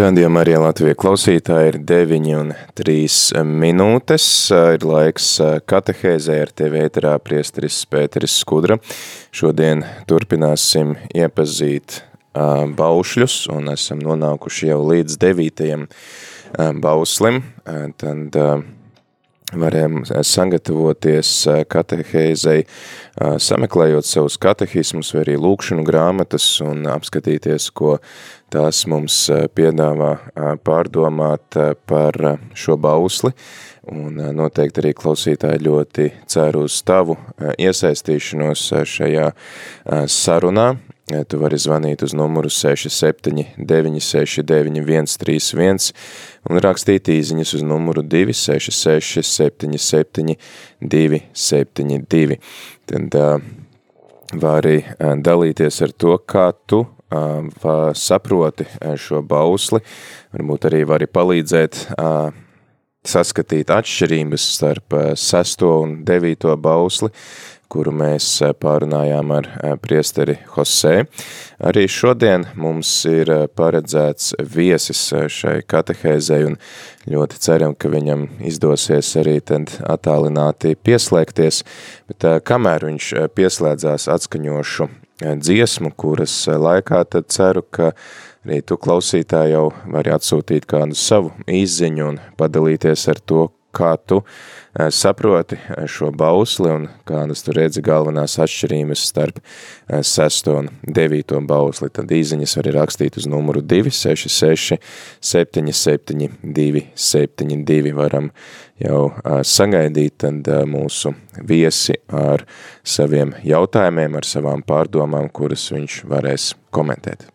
Radījumā arī Latvija klausītāji ir 9 un 3 minūtes. Ir laiks katehēzē ar tevi ēterā priesteris Pēteris Skudra. Šodien turpināsim iepazīt baušļus un esam nonākuši jau līdz 9. bauslim. Tad varējām sagatavoties katehēzei, sameklējot savus katehismus vai arī lūkšanu grāmatas un apskatīties, ko tās mums piedāvā pārdomāt par šo bausli, un noteikti arī klausītāji ļoti ceru uz tavu iesaistīšanos šajā sarunā. Tu vari zvanīt uz numuru 67 969 131 un rakstīt īziņas uz numuru 266 77 272. Tad vari dalīties ar to, kā tu saproti šo bausli, varbūt arī vari palīdzēt saskatīt atšķirības starp sesto un devīto bausli, kuru mēs pārunājām ar priesteri Jose. Arī šodien mums ir paredzēts viesis šai katehēzei un ļoti ceram, ka viņam izdosies arī tad attālināti pieslēgties, bet kamēr viņš pieslēdzās atskaņošu dziesmu, kuras laikā tad ceru, ka arī tu klausītāji jau vari atsūtīt kādu savu izziņu un padalīties ar to, kā tu saproti šo bausli un kādas tu redzi galvenās atšķirības starp 6 un 9 bausli. Tad īziņas var rakstīt uz numuru 266 77 272 varam jau sagaidīt tad mūsu viesi ar saviem jautājumiem, ar savām pārdomām, kuras viņš varēs komentēt.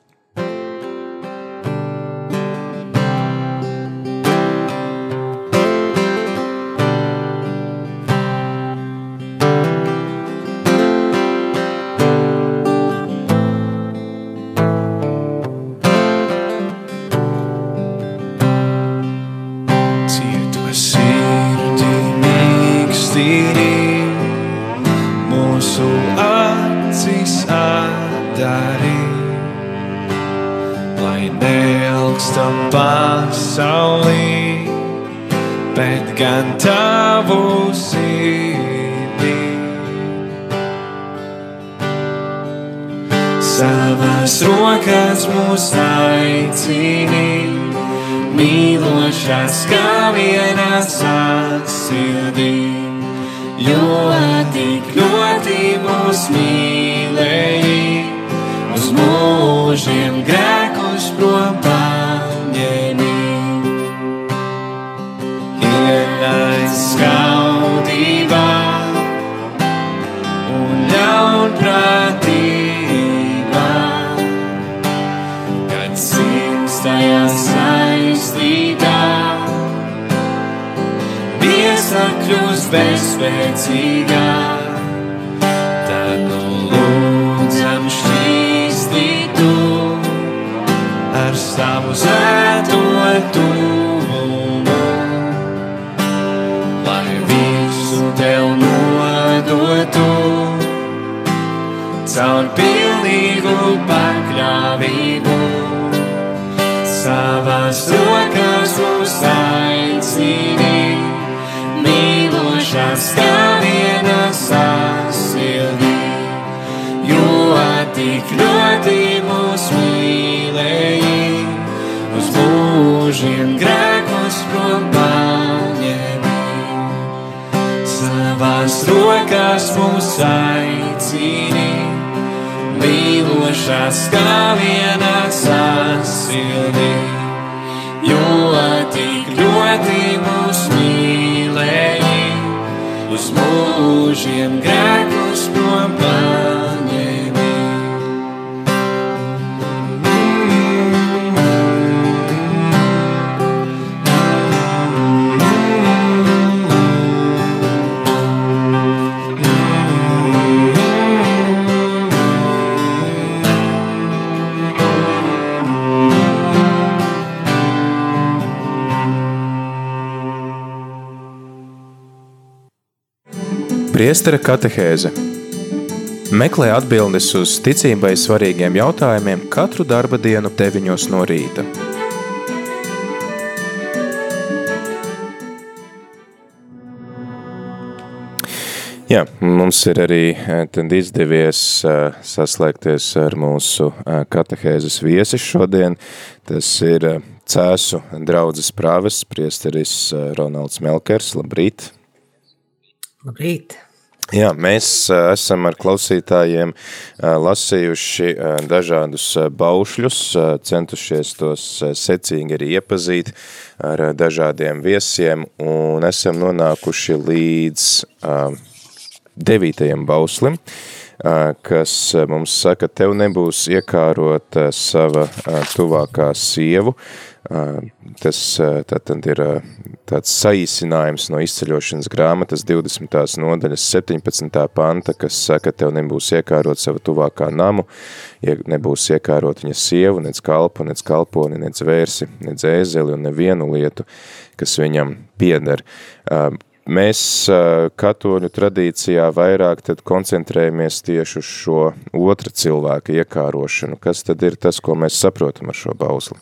Mušas kā viena sāk sirdī, jo tik ļoti mūs mīlēja. svētīgā. saicini, mīlošās kā vienā sasildī, jo tik ļoti mūs mīlēji uz mūžiem grēkiem. Priestera katehēze Meklē atbildes uz ticībai svarīgiem jautājumiem katru darba dienu 9 no rīta. Jā, mums ir arī izdevies saslēgties ar mūsu katehēzes viesi šodien. Tas ir Cēsu draudzes prāves priesteris Ronalds Melkers. Labrīt! Labrīt! Jā, mēs esam ar klausītājiem lasījuši dažādus baušļus, centušies tos secīgi arī iepazīt ar dažādiem viesiem un esam nonākuši līdz devītajam bauslim, kas mums saka, tev nebūs iekārot sava tuvākā sievu. Tas tātad ir tāds saīsinājums no izceļošanas grāmatas 20. nodaļas 17. panta, kas saka, tev nebūs iekārot sava tuvākā namu, nebūs iekārot viņa sievu, nec kalpu, nec kalponi, nec vērsi, nec ēzeli un nevienu lietu, kas viņam pieder mēs katoļu tradīcijā vairāk tad koncentrējamies tieši uz šo otra cilvēka iekārošanu. Kas tad ir tas, ko mēs saprotam ar šo bausli?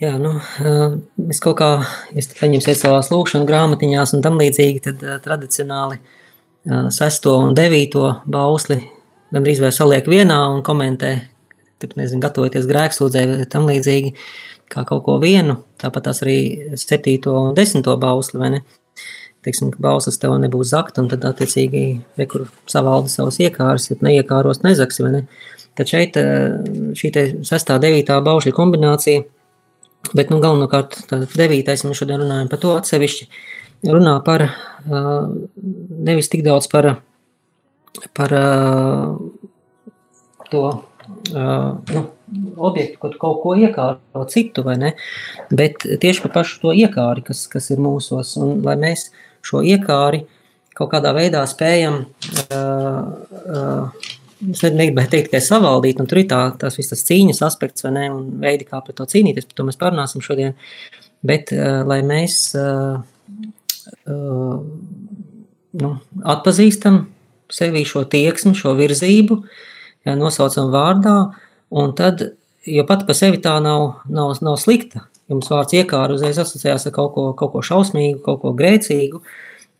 Jā, nu, es kaut kā, ja paņemsiet savās lūkšana grāmatiņās un tam līdzīgi, tad tradicionāli sesto un devīto bausli gandrīz vai saliek vienā un komentē, tur, nezinu, gatavoties grēkslūdzē vai tam līdzīgi. Uh, kā kaut ko vienu, tāpat tās arī septīto un desmito bausli, vai ne? Teiksim, ka bauslis tev nebūs zakt, un tad attiecīgi, re, kur savalda savus iekārs, ja neiekāros nezaks, vai ne? Tad šeit šī te sestā, devītā baušļa kombinācija, bet, nu, galvenokārt, devītais, mēs šodien runājam par to atsevišķi, runā par, nevis tik daudz par, par to, nu, objektu, kad kaut ko iekāro citu, vai ne? Bet tieši par pašu to iekāri, kas, kas ir mūsos, un lai mēs šo iekāri kaut kādā veidā spējam, uh, uh, es negribēju teikt, ka savaldīt, un tur ir tā, tās visas cīņas aspekts, vai ne, un veidi, kā pret to cīnīties, par to mēs parunāsim šodien, bet uh, lai mēs uh, uh, nu, atpazīstam sevī šo tieksmi, šo virzību, ja, nosaucam vārdā, Un tad, jo pat par sevi tā nav, nav, nav slikta, jums vārds iekāra uzreiz asociējās ar kaut ko, kaut ko šausmīgu, kaut ko grēcīgu,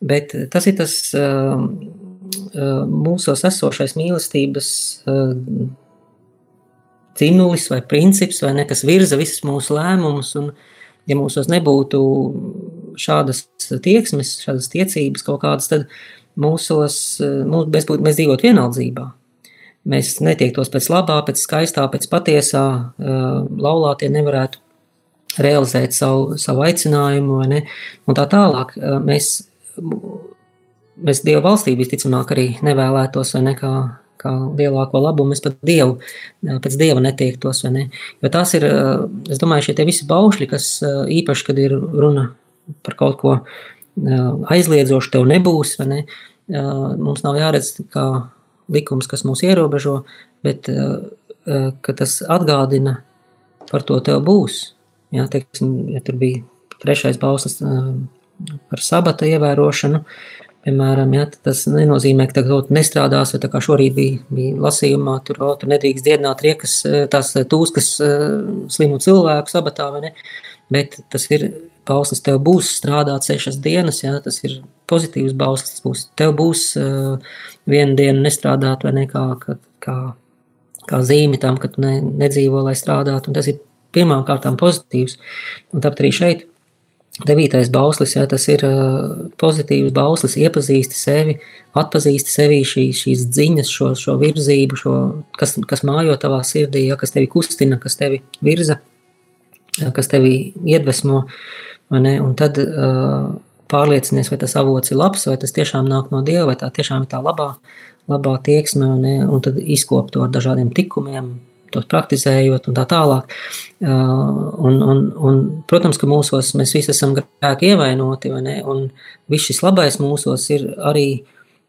bet tas ir tas uh, mūsos esošais mīlestības cinulis vai princips, vai ne, kas virza visas mūsu lēmumus, un ja mūsos nebūtu šādas tieksmes, šādas tiecības kaut kādas, tad mūsos, mūs, mēs, būtu, mēs dzīvot vienaldzībā mēs netiektos pēc labā, pēc skaistā, pēc patiesā, laulātie nevarētu realizēt savu, savu aicinājumu, ne? Un tā tālāk mēs, mēs Dieva valstī visticamāk arī nevēlētos, vai ne, kā, lielāko labumu, mēs pat Dievu, pēc Dieva netiektos, ne? Jo tās ir, es domāju, šie visi baušļi, kas īpaši, kad ir runa par kaut ko aizliedzošu tev nebūs, ne? Mums nav jāredz kā likums, kas mūs ierobežo, bet tas atgādina par to tev būs. Jā, teiksim, ja tur bija trešais bauslis par sabata ievērošanu, piemēram, ja, tas nenozīmē, ka tu nestrādās, vai tā kā šorīt bija, bija lasījumā, tur, o, tur nedrīkst dziedināt riekas, tās tūskas slimu cilvēku sabatā, vai ne, bet tas ir bauslis, tev būs strādāt sešas dienas, ja, tas ir pozitīvs bauslis, būs, tev būs uh, vienu dienu nestrādāt, vai ne kā, kā, kā, kā zīme tam, ka tu ne, nedzīvo, lai strādātu. Un tas ir pirmām kārtām pozitīvs. Un tāpat arī šeit devītais bauslis, jā, tas ir pozitīvs bauslis, iepazīsti sevi, atpazīsti sevi šīs, šīs dziņas, šo, šo virzību, šo, kas, kas mājo tavā sirdī, jā, kas tevi kustina, kas tevi virza, jā, kas tevi iedvesmo. Un tad uh, pārliecinies, vai tas avots ir labs, vai tas tiešām nāk no Dieva, vai tā tiešām ir tā labā, labā tieksme, un, un tad izkopt to ar dažādiem tikumiem, tos praktizējot un tā tālāk. Uh, un, un, un, protams, ka mūsos mēs visi esam grēki ievainoti, un viss šis labais mūsos ir arī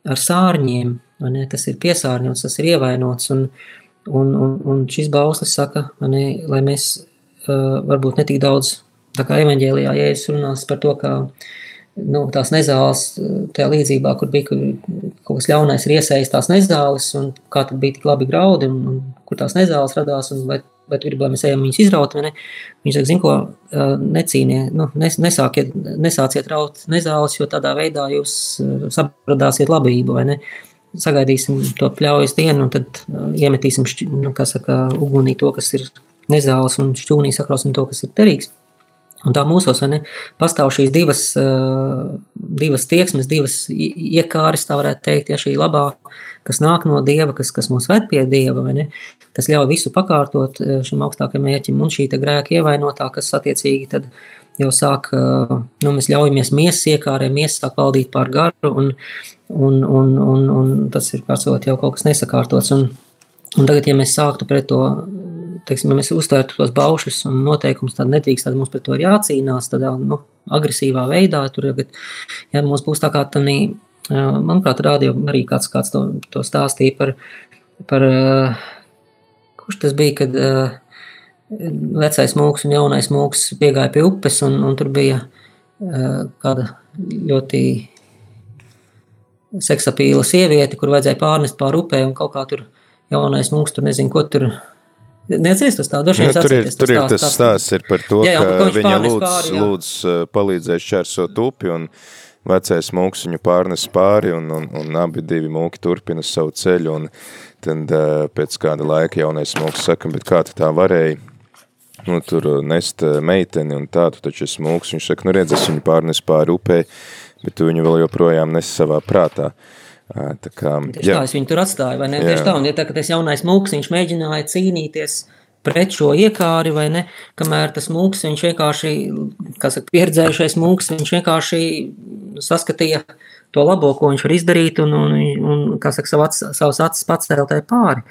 ar sārņiem, ne, tas ir piesārņots, tas ir ievainots, un, un, un, un šis bauslis saka, ne, lai mēs uh, varbūt netik daudz, tā kā evaņģēlijā, ja es runās par to, kā nu, tās nezāles, tajā līdzībā, kur bija kur kaut kas ļaunais, ir iesaistīts tās nezāles, un kā tad bija tik labi graudi, un, un kur tās nezāles radās, un vai, vai tu gribi, lai mēs ejam viņus izraut, vai ne? Viņš saka, zin ko, necīniet, nu, nes, nesākiet, nesāciet raut nezāles, jo tādā veidā jūs sabradāsiet labību, vai ne? Sagaidīsim to pļaujas dienu, un tad iemetīsim, nu, kā saka, ugunī to, kas ir nezāles, un šķūnī sakrausim to, kas ir derīgs. Un tā mūsos ne, pastāv šīs divas, divas tieksmes, divas iekārtas, tā varētu teikt, ja šī labā, kas nāk no dieva, kas, kas mūs ved pie dieva, ne, kas ļauj visu pakārtot šim augstākajam mērķim, un šī grēka ievainotā, kas attiecīgi tad jau sāk, nu, mēs ļaujamies miesas iekārē, miesas sāk valdīt pār garu, un, un, un, un, un tas ir pārsvarot jau kaut kas nesakārtots. Un, un tagad, ja mēs sāktu pret to teiksim, ja mēs uztvērtu tos baušļus un noteikumus, tad nedrīkst, tad mums pret to ir jācīnās tādā nu, agresīvā veidā. Tur, ja mums būs tā kā tādā, manuprāt, rādīja arī kāds, kāds to, to stāstīja par, par, kurš tas bija, kad vecais mūks un jaunais mūks piegāja pie upes, un, un tur bija kāda ļoti seksapīla sieviete, kur vajadzēja pārnest pāri upē, un kaut kā tur jaunais mūks tur nezinu, ko tur Neatceries tā, dažreiz nu, tur ir, tur ir tas stāsts ir par to, jā, jā, ka viņa lūdz, pāri, jā. lūdz palīdzēs šķērsot upi un vecais mūks viņu pārnes pāri un, un, un abi divi mūki turpina savu ceļu un tad pēc kāda laika jaunais mūks saka, bet kā tu tā varēji nu, tur nest meiteni un tā, tu taču esi mūks, viņš saka, nu redz, es viņu pārnes pāri upē, bet tu viņu vēl joprojām nes savā prātā. Uh, Tā kā, jā. tā es viņu tur atstāju, vai ne? Jā. Tieši tā, un ja ka tas jaunais mūks, viņš mēģināja cīnīties pret šo iekāri, vai ne? Kamēr tas mūks, viņš vienkārši, kā saka, pieredzējušais mūks, viņš vienkārši saskatīja to labo, ko viņš var izdarīt, un, un, un kā saka, savu acis, savus acis pats tēltai pāri.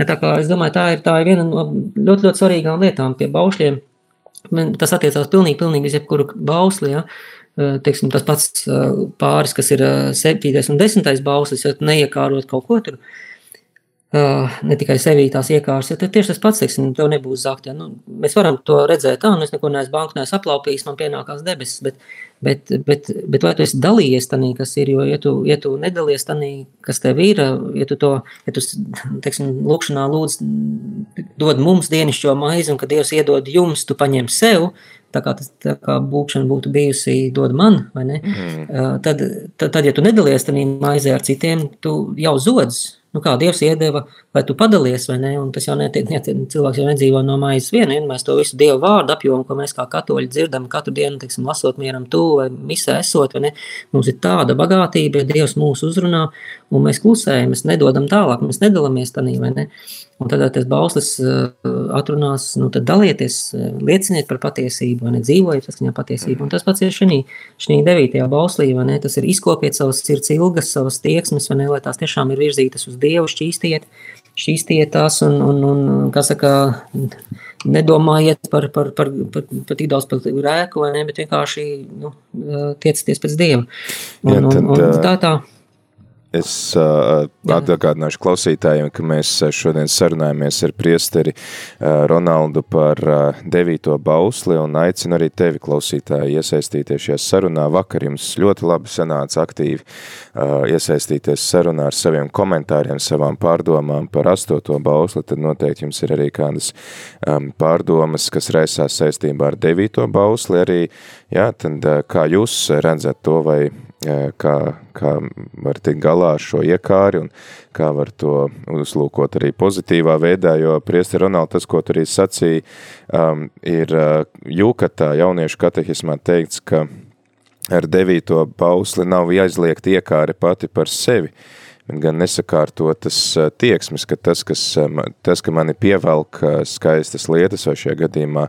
Ja tā kā es domāju, tā ir, tā ir viena no ļoti, ļoti svarīgām lietām pie baušļiem. Tas attiecās pilnīgi, pilnīgi uz jebkuru bausli, ja? Teiksim, tas pats pāris, kas ir 7. un 10. bauslis, ja neiekārot kaut ko tur, ne tikai sevī tās iekārtas, ja tad tieši tas pats, teiksim, tev nebūs zakt. Ja? Nu, mēs varam to redzēt tā, nu es neko neesmu banku neesmu aplaupījis, man pienākās debesis, bet, bet, bet, bet vai tu esi dalījies tanī, kas ir, jo ja tu, ja tu nedalies tanī, kas tev ir, ja tu to, ja tu, teiksim, lūkšanā lūdz dod mums dienišķo maizi un ka Dievs iedod jums, tu paņem sev, tā kā, tas, tā kā būkšana būtu bijusi dod man, vai ne? Mm. Tad, tad, tad, ja tu nedalies tajā maizē ar citiem, tu jau zodz. Nu, kā Dievs iedeva, vai tu padalies vai ne? Un tas jau netiek, netiek cilvēks jau nedzīvo no maizes viena. Ja mēs to visu Dievu vārdu apjomu, ko mēs kā katoļi dzirdam katru dienu, teiksim, lasot mieram tu vai misē esot, vai ne? Mums ir tāda bagātība, ja Dievs mūs uzrunā, un mēs klusējam, mēs nedodam tālāk, mēs nedalāmies tanī, vai ne? Un tad tas bauslis atrunās, nu tad dalieties, lieciniet par patiesību, vai ne dzīvojiet saskaņā patiesību. Un tas pats ir šī, šī devītajā bauslī, vai ne? Tas ir izkopiet savas sirds ilgas, savas tieksmes, vai ne, lai tās tiešām ir virzītas uz Dievu, šķīstiet, šķīstiet tās un, un, un kā saka, nedomājiet par, par, par, par, par tik daudz par rēku, vai ne, bet vienkārši, nu, tiecieties pēc Dieva. Un, Jā, tad, un, un tā tā. Es uh, atgādināšu klausītājiem, ka mēs šodien sarunājamies ar priesteri uh, Ronaldu par uh, devīto bausli un aicinu arī tevi, klausītāji, iesaistīties šajā sarunā. Vakar jums ļoti labi sanāca aktīvi uh, iesaistīties sarunā ar saviem komentāriem, savām pārdomām par astoto bausli, tad noteikti jums ir arī kādas um, pārdomas, kas raisās saistībā ar devīto bausli arī, jā, tad uh, kā jūs redzat to vai kā, kā var tikt galā ar šo iekāri un kā var to uzlūkot arī pozitīvā veidā, jo priesti Ronald, tas, ko tu arī sacīja, um, ir uh, jūkatā jauniešu katehismā teikts, ka ar devīto pausli nav jāizliegt iekāri pati par sevi, uh, gan nesakārtotas tieksmes, ka tas, kas, tas, ka mani pievelk skaistas lietas, vai šajā gadījumā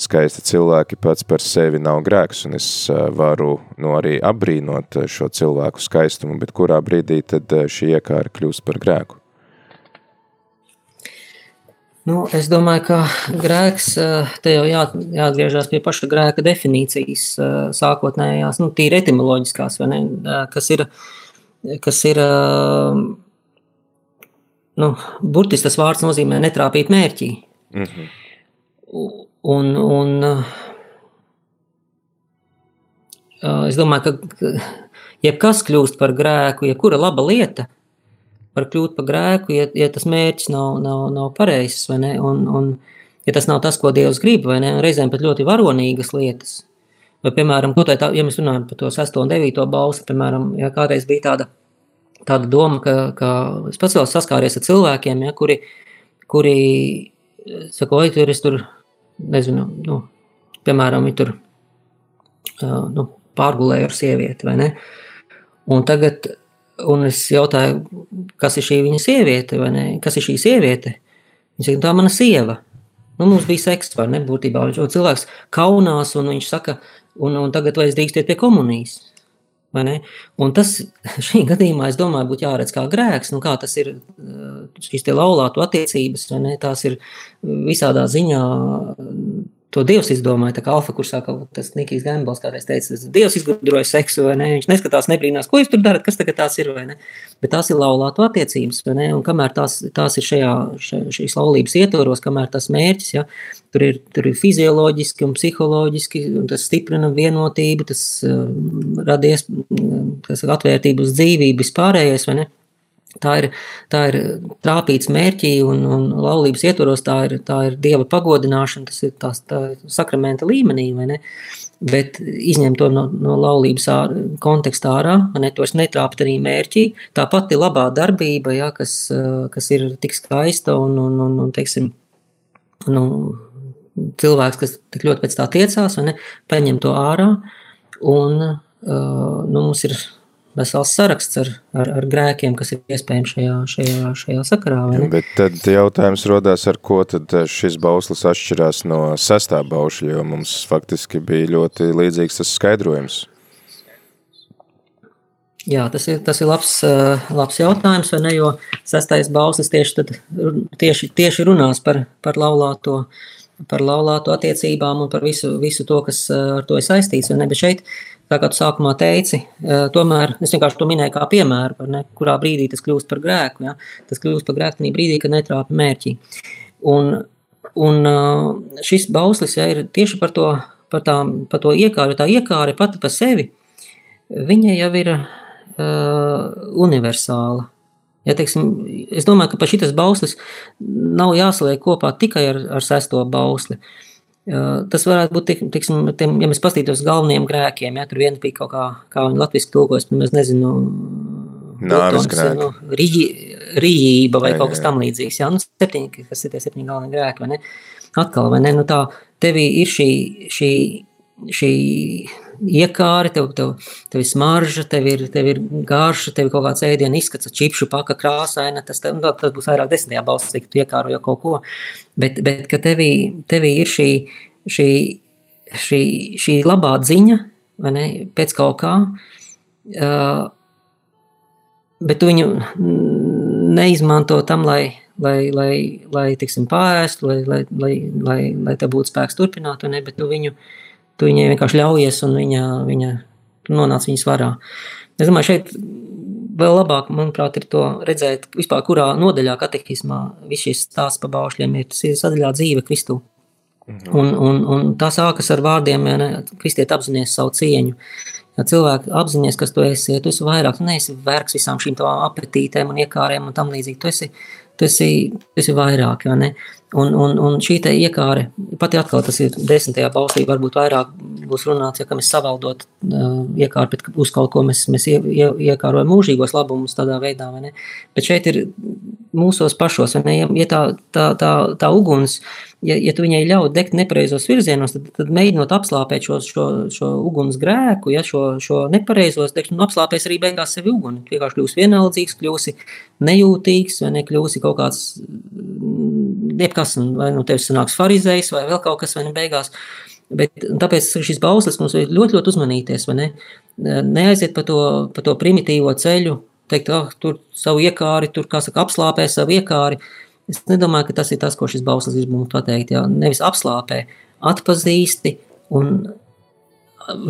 skaisti cilvēki pats par sevi nav grēks, un es varu nu, arī apbrīnot šo cilvēku skaistumu, bet kurā brīdī tad šī iekāra kļūst par grēku? Nu, es domāju, ka grēks, te jau jā, jāatgriežas pie paša grēka definīcijas sākotnējās, nu, tīri etimoloģiskās, ne, kas ir uh, kas ir. Nu, burtiski tas vārds nozīmē netrāpīt mērķī. Mm -hmm. Un, un es domāju, ka jebkas kļūst par grēku, jebkura laba lieta var kļūt par grēku, ja, ja tas mērķis nav, nav, nav pareizs, vai ne? Un, un, ja tas nav tas, ko Dievs grib, vai ne? Reizēm pat ļoti varonīgas lietas. Vai, piemēram, tā, ja mēs runājam par to 6 un 9 balsi, piemēram, ja kādreiz bija tāda, tāda doma, ka, ka es pats vēl saskāries ar cilvēkiem, ja, kuri, kuri saka, oi, tur es tur, nezinu, nu, piemēram, tur nu, pārgulēju ar sievieti, vai ne? Un tagad, un es jautāju, kas ir šī viņa sieviete, vai ne? Kas ir šī sieviete? Viņa saka, tā mana sieva. Nu, mums bija seks, vai ne? Būtībā cilvēks kaunās, un viņš saka, un, un tagad vai es drīkstiet pie komunijas. Un tas šī gadījumā, es domāju, būtu jāredz kā grēks. Nu, kā tas ir šīs laulātu attiecības, tās ir visādā ziņā to Dievs izdomāja. Tā kā Alfa kursā tas Nikijs Gambals kādreiz teica, tas Dievs izgudroja seksu, vai ne? Viņš neskatās, nebrīnās, ko jūs tur darat, kas tagad tās ir, vai ne? Bet tās ir laulāto attiecības, vai ne? Un kamēr tās, tās ir šajā, šīs laulības ietvaros, kamēr tas mērķis, ja, tur ir, tur ir fizioloģiski un psiholoģiski, un tas stiprina vienotību, tas uh, radies, tas atvērtību uz dzīvību, vispārējais, vai ne? Tā ir, tā ir trāpīts mērķī un, un laulības ietvaros, tā ir, tā ir dieva pagodināšana, tas ir tās, tā sakramenta līmenī? Bet izņemt to no, no laulības ār, kontekstā ārā, ne, to es netrāpt arī mērķī. Tā pati labā darbība, ja, kas, kas ir tik skaista un, un, un, un teiksim, nu, cilvēks, kas tik ļoti pēc tā tiecās, ne, paņem to ārā un uh, nu, mums ir vesels saraksts ar, ar, ar grēkiem, kas ir iespējams šajā, šajā, šajā sakarā. Bet tad jautājums rodās, ar ko tad šis bauslis atšķirās no sestā baušļa, jo mums faktiski bija ļoti līdzīgs tas skaidrojums. Jā, tas ir, tas ir labs, eh, labs jautājums, vai ne, jo sestais bauslis tieši, tad, tieši, tieši runās par, par laulāto par laulāto attiecībām un par visu, visu to, kas eh, ar to ir saistīts. Ne, bet šeit Tā kā tu sākumā teici, tomēr es vienkārši to minēju kā piemēru, ne, kurā brīdī tas kļūst par grēku. Ja? Tas kļūst par grēku tajā brīdī, kad netrāpa mērķī. Un, un šis bauslis ja, ir tieši par to, par tā, par to iekāru. Tā iekāra pati par sevi, viņa jau ir uh, universāla. Ja, teiksim, es domāju, ka šis bauslis nav jāsaliek kopā tikai ar, ar sesto bausli. Uh, Tas varētu būt, tiksim, tiem, ja mēs paskatītos galvenajiem grēkiem, ja tur viens bija kaut kā, kā viņi latviski tulkojas, mēs nezinu, Nāves grēki. Nu, rījība vai jā, kaut kas tam līdzīgs. Jā, nu, septiņi, kas ir tie septiņi galvenie grēki, vai ne? Atkal, vai ne? Nu, tā, tevī ir šī, šī, šī iekāri, tev, tev, tev ir smarža, tev ir, tev ir garša, tev ir kaut kāds ēdienu izskats, čipšu paka krāsaina, tas, tev, nu, tas būs vairāk desmitajā balsī, ka tu iekāro jau kaut ko, bet, bet ka tevī, tevī ir šī, šī, šī, šī labā ziņa, vai ne, pēc kaut kā, uh, bet tu viņu neizmanto tam, lai, lai, lai, lai tiksim, pārēstu, lai, lai, lai, lai, lai tev būtu spēks turpināt, ne, bet tu viņu uh, Tu viņai vienkārši ļaujies, un viņa, viņa nonāca viņas varā. Es domāju, šeit vēl labāk, manuprāt, ir to redzēt, vispār, kurā nodaļā katehismā viss šis stāsts par baušļiem ir. Tas ir sadaļā dzīve Kristū. Mhm. Un, un, un tā sākas ar vārdiem, ja kristiet apzināties savu cieņu. Ja cilvēki apzināties, kas tu esi, ja tu esi vairāk, tu neesi vērks visām šīm tavām apetītēm un iekārēm un tam līdzīgi. Tu esi, tu esi, tu esi vairāk, ja ne? Un, un, un šī iekāre, pati atkal tas ir desmitajā balsī, varbūt vairāk būs runāts, ja mēs savaldot uh, iekāru, bet uz kaut ko mēs, mēs ie, ie, iekārojam mūžīgos labumus tādā veidā, vai ne? Bet šeit ir mūsos pašos, vai ne? Ja, ja tā, tā, tā, tā uguns, ja, ja tu viņai ļauj degt nepareizos virzienos, tad, tad mēģinot apslāpēt šo, šo, šo uguns grēku, ja šo, šo nepareizos, degšanu, nu, apslāpēs arī beigās sevi uguni. Vienkārši kļūsi vienaldzīgs, kļūsi nejūtīgs, vai ne, kļūsi kaut kāds jebkas, vai nu tevis sanāks farizējs, vai vēl kaut kas, vai ne beigās. Bet, tāpēc šis bauslis mums ir ļoti, ļoti uzmanīties, vai ne? Neaiziet pa to, pa to primitīvo ceļu, teikt, ah, tur savu iekāri, tur, kā saka, apslāpē savu iekāri. Es nedomāju, ka tas ir tas, ko šis bauslis grib mums pateikt. Jā. Nevis apslāpē, atpazīsti un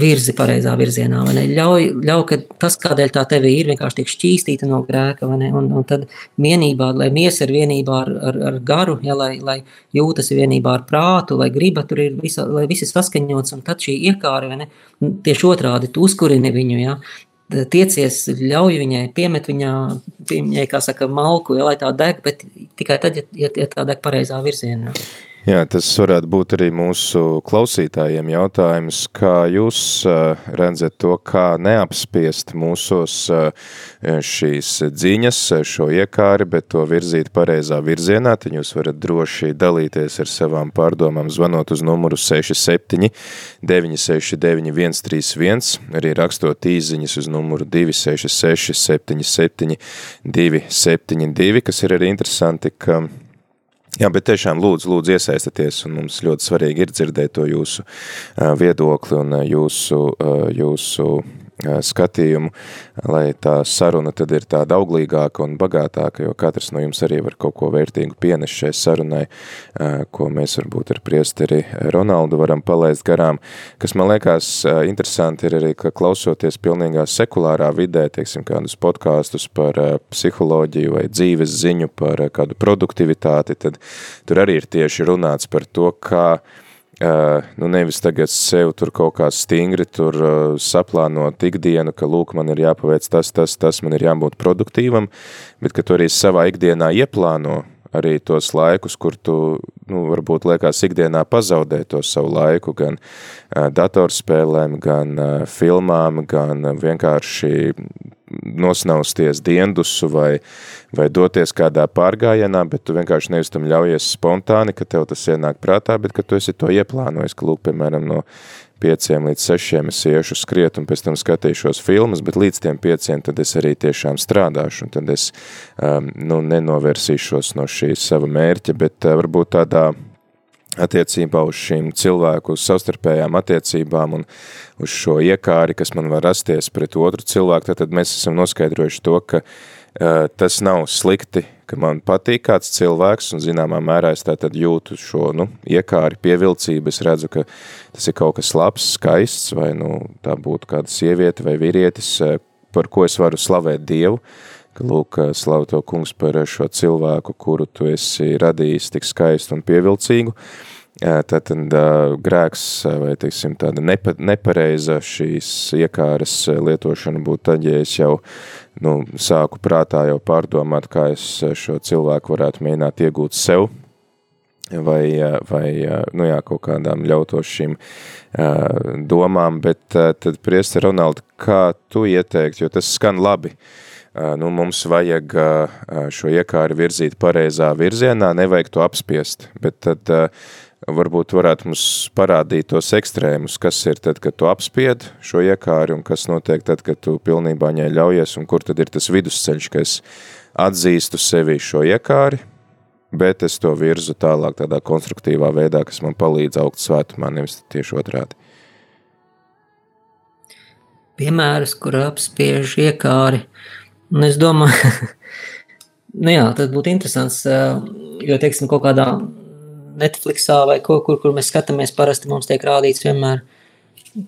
virzi pareizā virzienā. Ļauj, ļauj, ka tas, kādēļ tā tevi ir, vienkārši tiek šķīstīta no grēka. Un, un tad vienībā, lai miesa ir vienībā ar, ar, ar garu, ja, lai, lai jūtas vienībā ar prātu, lai griba tur ir visa, lai viss ir saskaņots, un tad šī iekāra, ne, tieši otrādi, uzkurini viņu, ja, tiecies, ļauj viņai, piemet viņā, viņai, kā saka, malku, ja, lai tā deg, bet tikai tad, ja, ja tā deg pareizā virzienā. Jā, tas varētu būt arī mūsu klausītājiem jautājums, kā jūs redzat to, kā neapspiest mūsos šīs dziņas, šo iekāri, bet to virzīt pareizā virzienā, tad jūs varat droši dalīties ar savām pārdomām, zvanot uz numuru 67 969 131, arī rakstot īziņas uz numuru 266 77 272, kas ir arī interesanti, ka Jā, bet tiešām lūdzu, lūdzu iesaistieties, un mums ļoti svarīgi ir dzirdēt to jūsu viedokli un jūsu, jūsu skatījumu, lai tā saruna tad ir tāda auglīgāka un bagātāka, jo katrs no jums arī var kaut ko vērtīgu pienest šai sarunai, ko mēs varbūt ar priesteri Ronaldu varam palaist garām. Kas man liekas interesanti ir arī, ka klausoties pilnīgā sekulārā vidē, teiksim, kādus podkāstus par psiholoģiju vai dzīves ziņu par kādu produktivitāti, tad tur arī ir tieši runāts par to, kā nu nevis tagad sev tur kaut kā stingri tur uh, saplānot ikdienu, ka lūk, man ir jāpaveic tas, tas, tas, man ir jābūt produktīvam, bet ka tu arī savā ikdienā ieplāno arī tos laikus, kur tu, nu, varbūt liekas ikdienā pazaudē to savu laiku gan uh, datorspēlēm, gan filmām, gan vienkārši nosnausties diendusu vai, vai doties kādā pārgājienā, bet tu vienkārši nevis tam ļaujies spontāni, ka tev tas ienāk prātā, bet ka tu esi to ieplānojis, ka lūk, piemēram, no pieciem līdz sešiem es iešu skriet un pēc tam skatīšos filmas, bet līdz tiem pieciem tad es arī tiešām strādāšu un tad es um, nu, nenovērsīšos no šīs sava mērķa, bet uh, varbūt tādā attiecībā uz šīm cilvēku savstarpējām attiecībām un uz šo iekāri, kas man var rasties pret otru cilvēku, tad mēs esam noskaidrojuši to, ka uh, tas nav slikti, ka man patīk kāds cilvēks un zināmā mērā es tātad jūtu šo, nu, iekāri pievilcību, es redzu, ka tas ir kaut kas labs, skaists, vai, nu, tā būtu kāda sieviete vai vīrietis, par ko es varu slavēt Dievu, ka lūk, slavu to kungs par šo cilvēku, kuru tu esi radījis tik skaistu un pievilcīgu, Tātad grēks vai, teiksim, tāda nepa, nepareiza šīs iekāras lietošana būtu tad, ja es jau nu, sāku prātā jau pārdomāt, kā es šo cilvēku varētu mēģināt iegūt sev, vai, vai nu jā, kaut kādām ļautos šīm domām, bet tad, priesti Ronaldi, kā tu ieteikt, jo tas skan labi, uh, nu, mums vajag šo iekāri virzīt pareizā virzienā, nevajag to apspiest, bet tad varbūt varētu mums parādīt tos ekstrēmus, kas ir tad, kad tu apspied šo iekāri un kas notiek tad, kad tu pilnībā viņai ļaujies un kur tad ir tas vidusceļš, ka es atzīstu sevi šo iekāri, bet es to virzu tālāk tādā konstruktīvā veidā, kas man palīdz augt svētumā, nevis tieši otrādi. Piemērs, kur apspiež iekāri, Un es domāju, nu jā, tas būtu interesants, jo, teiksim, kaut kādā Netflixā vai ko, kur, kur mēs skatāmies, parasti mums tiek rādīts vienmēr,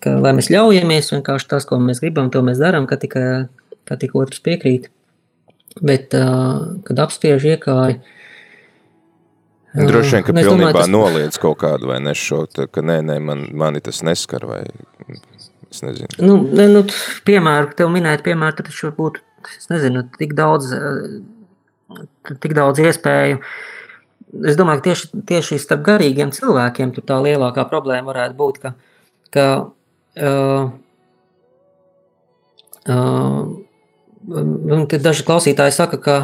ka, lai mēs ļaujamies, vienkārši tas, ko mēs gribam, to mēs darām, ka tikai, ka tik otrs piekrīt. Bet, kad apspiež iekāri, Droši vien, ka pilnībā domāju, tas... noliedz kaut kādu vai nešo, ka nē, nē, man, mani tas neskar vai es nezinu. Nu, ne, nu, piemēru, tev minēt piemēru, tad taču būtu es nezinu, tik daudz, eh, tik daudz iespēju. Es domāju, ka tieši, tieši starp garīgiem cilvēkiem tā lielākā problēma varētu būt, ka, ka uh, uh, daži klausītāji saka, ka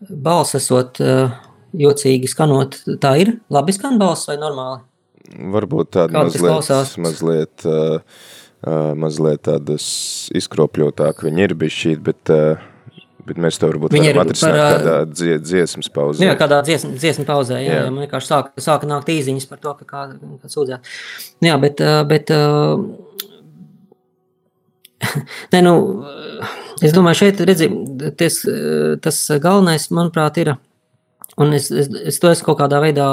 balss esot uh, jocīgi skanot, tā ir labi skan balss vai normāli? Varbūt tāda mazliet, mazliet uh, mazliet tādas izkropļotāk viņi ir bišķīt, bet, bet mēs to varbūt varam atrisināt par, kādā dzie, dziesmas pauzē. Jā, kādā dziesma, dziesma pauzē, jā, jā. jā man vienkārši sāka, sāka nākt īziņas par to, ka kā, kā sūdzēt. Jā, bet, bet Nē, nu, es domāju, šeit redzi, ties, tas galvenais, manuprāt, ir, un es, es, es to esmu kaut kādā veidā,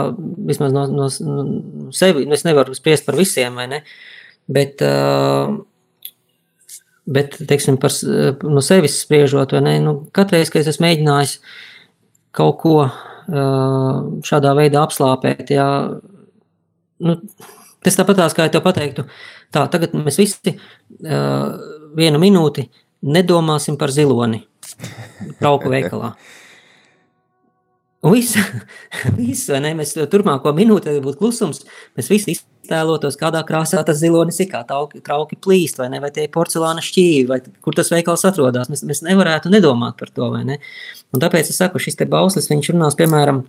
vismaz no, no, no sevi, nu, es nevaru spriest par visiem, vai ne, uh, Bet, bet teiksim, par, no sevis spriežot, ne, nu, katreiz, kad es esmu mēģinājis kaut ko šādā veidā apslāpēt, jā, nu, tas tāpat kā ja tev pateiktu, tā, tagad mēs visi vienu minūti nedomāsim par ziloni trauku veikalā. Viss, viss, vai ne? Mēs turpmāko minūti būtu klusums. Mēs visi iztēlotos, kādā krāsā tas zilonis ir, kā trauki, trauki plīst, vai ne? Vai tie porcelāna šķīvi, vai kur tas veikals atrodas. Mēs, mēs nevarētu nedomāt par to, ne? Un tāpēc es saku, šis bauslis, viņš runās, piemēram,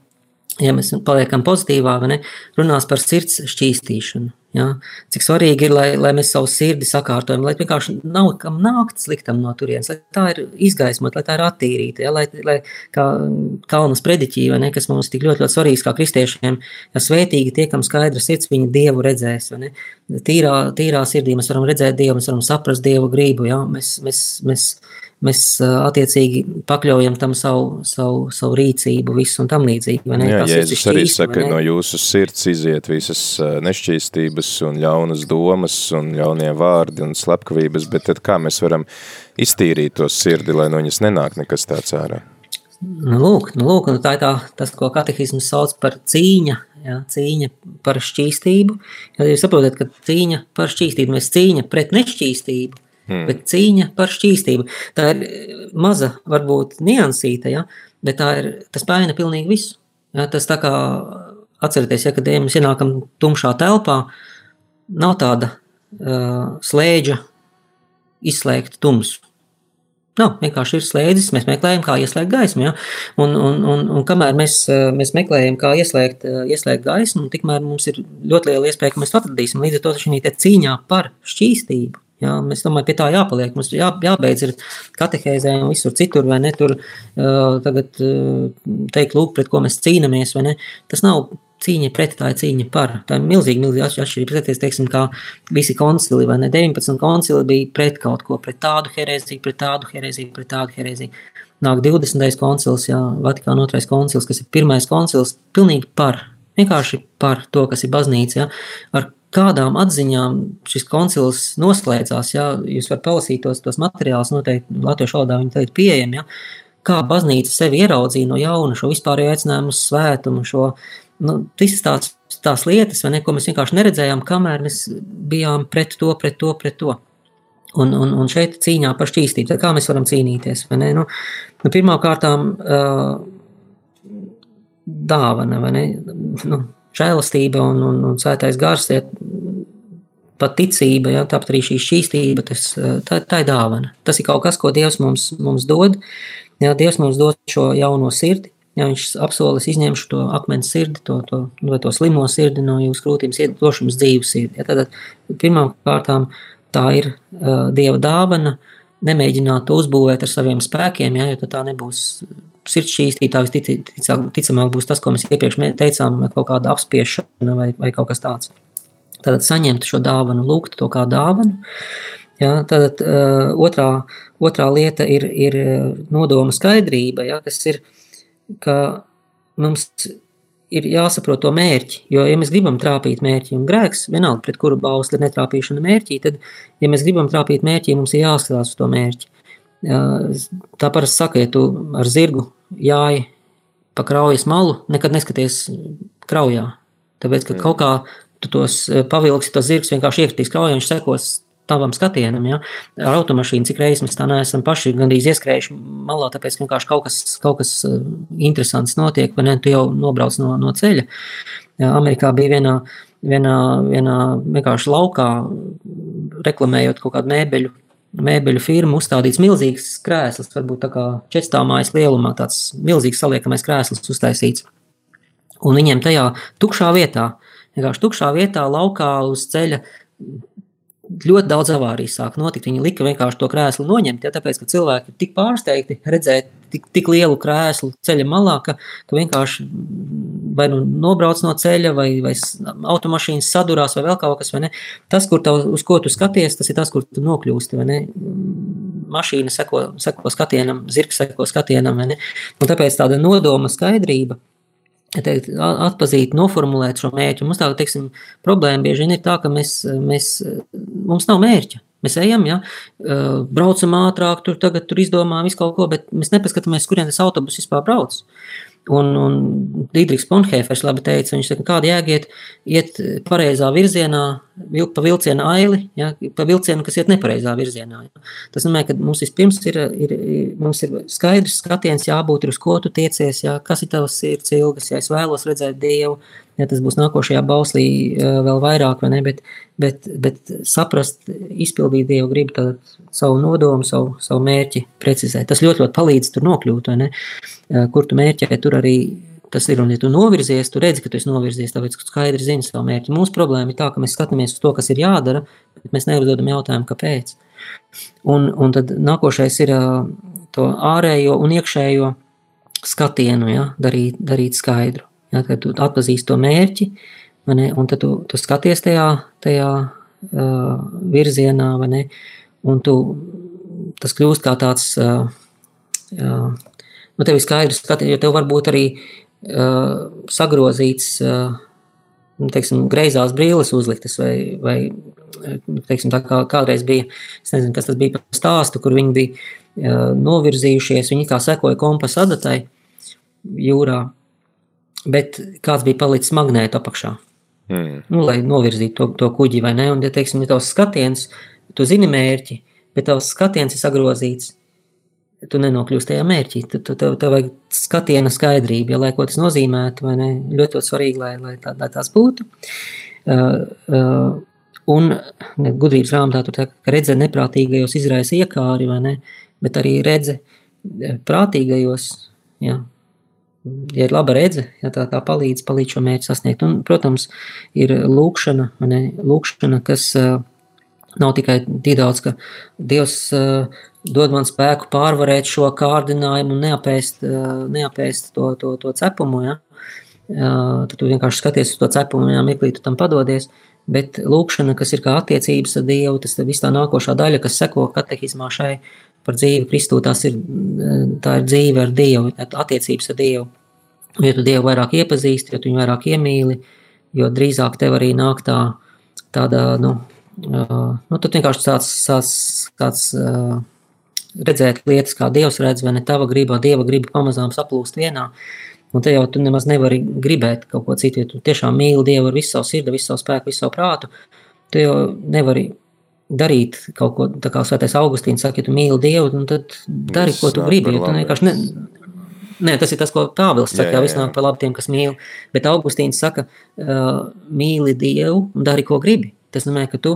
ja mēs paliekam pozitīvā, ne, runās par sirds šķīstīšanu. Ja? Cik svarīgi ir, lai, lai mēs savu sirdi sakārtojam, lai vienkārši nav kam nākt sliktam no turienes, lai tā ir izgaismota, lai tā ir attīrīta, ja? lai, lai kā kalnas prediķī, ne, kas mums tik ļoti, ļoti svarīgs kā kristiešiem, ja svētīgi tie, kam skaidra sirds, viņa Dievu redzēs. Tīrā, tīrā sirdī mēs varam redzēt Dievu, mēs varam saprast Dievu gribu, ja? mēs, mēs, mēs, mēs attiecīgi pakļaujam tam savu, savu, savu rīcību, visu un tam līdzīgi. Jā, Jēzus arī saka, ka no jūsu sirds iziet visas nešķīstības un ļaunas domas un ļaunie vārdi un slepkavības, bet tad kā mēs varam iztīrīt to sirdi, lai no viņas nenāk nekas tāds ārā? Nu, lūk, nu, lūk, nu, tā ir tā, tas, ko katehisms sauc par cīņa, jā, cīņa par šķīstību. Ja jūs saprotat, ka cīņa par šķīstību, mēs cīņa pret nešķīstību, Hmm. Bet cīņa par šķīstību. Tā ir eh, maza, varbūt niansīta, ja? bet tā ir, tas pēna pilnīgi visu. Ja? Tas tā kā atcerieties, ja, kad mēs ienākam tumšā telpā, nav tāda uh, slēdža izslēgt tumsu. Nav, vienkārši ir slēdzis, mēs meklējam, kā ieslēgt gaismu. Ja? Un, un, un, un kamēr mēs, mēs meklējam, kā ieslēgt, ieslēgt gaismu, tikmēr mums ir ļoti liela iespēja, ka mēs to atradīsim. Līdz ar to šī cīņā par šķīstību Jā, mēs domājam, pie tā jāpaliek. Mums jā, jābeidz ar katehēzē un visur citur, vai ne? Tur uh, tagad uh, teikt, lūk, pret ko mēs cīnāmies, vai ne? Tas nav cīņa pret, tā ir cīņa par. Tā ir milzīgi, milzīgi atšķirība. Pretēties, teiksim, kā visi koncili, vai ne? 19 koncili bija pret kaut ko, pret tādu herēziju, pret tādu herēziju, pret tādu herēziju. Nāk 20. koncils, jā, Vatikāna otrais koncils, kas ir pirmais koncils, pilnīgi par. Vienkārši par to, kas ir baznīca, jā, ar kādām atziņām šis koncils noslēdzās. Ja? Jūs varat palasīt tos, tos materiālus, noteikti latviešu valodā viņi ir pieejami. Ja? Kā baznīca sevi ieraudzīja no jauna šo vispārējo aicinājumu uz svētumu, šo nu, visas tās, tās lietas, ne, ko mēs vienkārši neredzējām, kamēr mēs bijām pret to, pret to, pret to. Un, un, un šeit cīņā par šķīstību, kā mēs varam cīnīties? Nu, nu, Pirmkārt, uh, dāvana? Nu, žēlastība un, un, un svētais gars, ja, pat ticība, ja, tāpat arī šī šķīstība, tas, tā, tā ir dāvana. Tas ir kaut kas, ko Dievs mums, mums dod. Ja, Dievs mums dod šo jauno sirdi, ja viņš apsolis izņemšu to akmens sirdi, to, to, vai to slimo sirdi no jūsu krūtīm, došu jums dzīvu sirdi. Ja, tad pirmām kārtām tā ir uh, Dieva dāvana, nemēģināt to uzbūvēt ar saviem spēkiem, ja, jo tā nebūs sirds šķīstītā visticamāk būs tas, ko mēs iepriekš teicām, kaut kāda apspiešana vai, vai kaut kas tāds. Tad saņemt šo dāvanu, lūgt to kā dāvanu. Ja, tad uh, otrā, otrā lieta ir, ir nodoma skaidrība, ja, kas ir, ka mums ir jāsaprot to mērķi. Jo, ja mēs gribam trāpīt mērķi un grēks, vienalga pret kuru bausli netrāpīšana mērķī, tad, ja mēs gribam trāpīt mērķī, mums ir jāskatās uz to mērķi. Tā parasti saka, ja tu ar zirgu jāji pa kraujas malu, nekad neskaties kraujā. Tāpēc, ka kaut kā tu tos pavilksi, tas zirgs vienkārši iekritīs kraujā, viņš sekos tavam skatienam. Ja? Ar automašīnu cik reizes mēs tā neesam paši gandrīz ieskrējuši malā, tāpēc vienkārši kaut kas, kaut kas interesants notiek, vai ne, tu jau nobrauc no, no ceļa. Amerikā bija vienā, vienā, vienā vienkārši laukā reklamējot kaut kādu mēbeļu mēbeļu firma uzstādīts milzīgs krēsls, varbūt tā kā četstāmājas lielumā, tāds milzīgs saliekamais krēsls uztaisīts. Un viņiem tajā tukšā vietā, vienkārši tukšā vietā, laukā uz ceļa ļoti daudz avārijas sāk notikt. Viņi lika vienkārši to krēslu noņemt, ja, tāpēc, ka cilvēki ir tik pārsteigti redzēt tik, tik lielu krēslu ceļa malā, ka, ka vienkārši vai nu nobrauc no ceļa, vai, vai automašīnas sadurās, vai vēl kaut kas. Vai tas, kur tev, uz ko tu skaties, tas ir tas, kur tu nokļūsti. Mašīna seko, seko skatienam, zirgs seko skatienam. Tāpēc tāda nodoma skaidrība teikt, atpazīt, noformulēt šo mērķu. Mums tā, teiksim, problēma bieži vien ir tā, ka mēs, mēs, mums nav mērķa. Mēs ejam, ja, braucam ātrāk, tur tagad tur izdomājam visu kaut ko, bet mēs nepaskatāmies, kurien tas autobus vispār brauc. Un, un Dīdriks Ponhēfers labi teica, viņš saka, kāda jēgiet iet pareizā virzienā, pa vilcienu aili, ja, pa vilcienu, kas iet nepareizā virzienā. Ja. Tas nozīmē, ka mums vispirms ir, ir, mums ir skaidrs skatiens jābūt, uz ko tu tiecies, ja, kas ir tavs sirds ilgas, ja es vēlos redzēt Dievu, ja tas būs nākošajā bauslī vēl vairāk, vai ne, bet, bet, bet saprast, izpildīt Dievu gribu, tad savu nodomu, savu, savu mērķi precizēt. Tas ļoti, ļoti palīdz tur nokļūt, vai ne, kur tu mērķē, tur arī tas ir, un ja tu novirzies, tu redzi, ka tu esi novirzies, tāpēc, ka skaidri zini savu mērķi. Mūsu problēma ir tā, ka mēs skatāmies uz to, kas ir jādara, bet mēs neuzdodam jautājumu, kāpēc. Un, un tad nākošais ir to ārējo un iekšējo skatienu, ja, darīt, darīt skaidru. Ja, kad tu atpazīsti to mērķi, ne, un tad tu, tu skaties tajā, tajā uh, virzienā, ne, un tu, tas kļūst kā tāds, uh, uh, nu tev ir skaidrs jo tev varbūt arī uh, sagrozīts, uh, teiksim, greizās brīles uzliktas vai, vai teiksim, tā kā kādreiz bija, es nezinu, kas tas bija par stāstu, kur viņi bija uh, novirzījušies, viņi kā sekoja kompasa adatai jūrā, bet kāds bija palicis magnēta apakšā. Mm. Nu, lai novirzītu to, to kuģi, vai ne? Un, ja teiksim, ja tavs skatiens, tu zini mērķi, bet tavs skatiens ir sagrozīts, tu nenokļūsi tajā mērķī. Tu, tev, tev vajag skatiena skaidrība, ja, lai ko tas nozīmētu? Ļoti, ļoti svarīgi, lai, lai, tā, lai tās būtu. Uh, uh, un ne, gudrības grāmatā tur tā, ka redze neprātīgajos izraisa iekāri, ne? Bet arī redze prātīgajos, ja, ja ir laba redze, ja tā, tā palīdz, palīdz šo mērķu sasniegt. Un, protams, ir lūkšana, ne, lūkšana kas uh, nav tikai tik daudz, ka Dievs uh, dod man spēku pārvarēt šo kārdinājumu un neapēst, uh, neapēst to, to, to cepumu. Ja? Uh, tad tu vienkārši skaties uz to cepumu, un mirklī tu tam padodies. Bet lūkšana, kas ir kā attiecības ar Dievu, tas ir tā nākošā daļa, kas seko katehismā šai par dzīvi Kristū, tas ir, tā ir dzīve ar Dievu, attiecības ar Dievu. Ja tu Dievu vairāk iepazīsti, ja tu viņu vairāk iemīli, jo drīzāk tev arī nāk tā, tāda, nu, uh, nu tu vienkārši tāds, tāds, tāds uh, redzēt lietas, kā Dievs redz, vai ne tava griba, Dieva griba pamazām saplūst vienā. Un te jau tu nemaz nevari gribēt kaut ko citu, ja tu tiešām mīli Dievu ar visu savu sirdi, visu savu spēku, visu savu prātu, tu jau nevari darīt kaut ko, tā kā Svētais Augustīns saka, ja tu mīli Dievu, tad dari, ko tu gribi. Tu vienkārši ne, Nē, tas ir tas, ko Pāvils saka, jā, jā, jā. viss nāk par labu tiem, kas mīl. Bet Augustīns saka, uh, mīli Dievu un dari, ko gribi. Tas nozīmē, ka tu,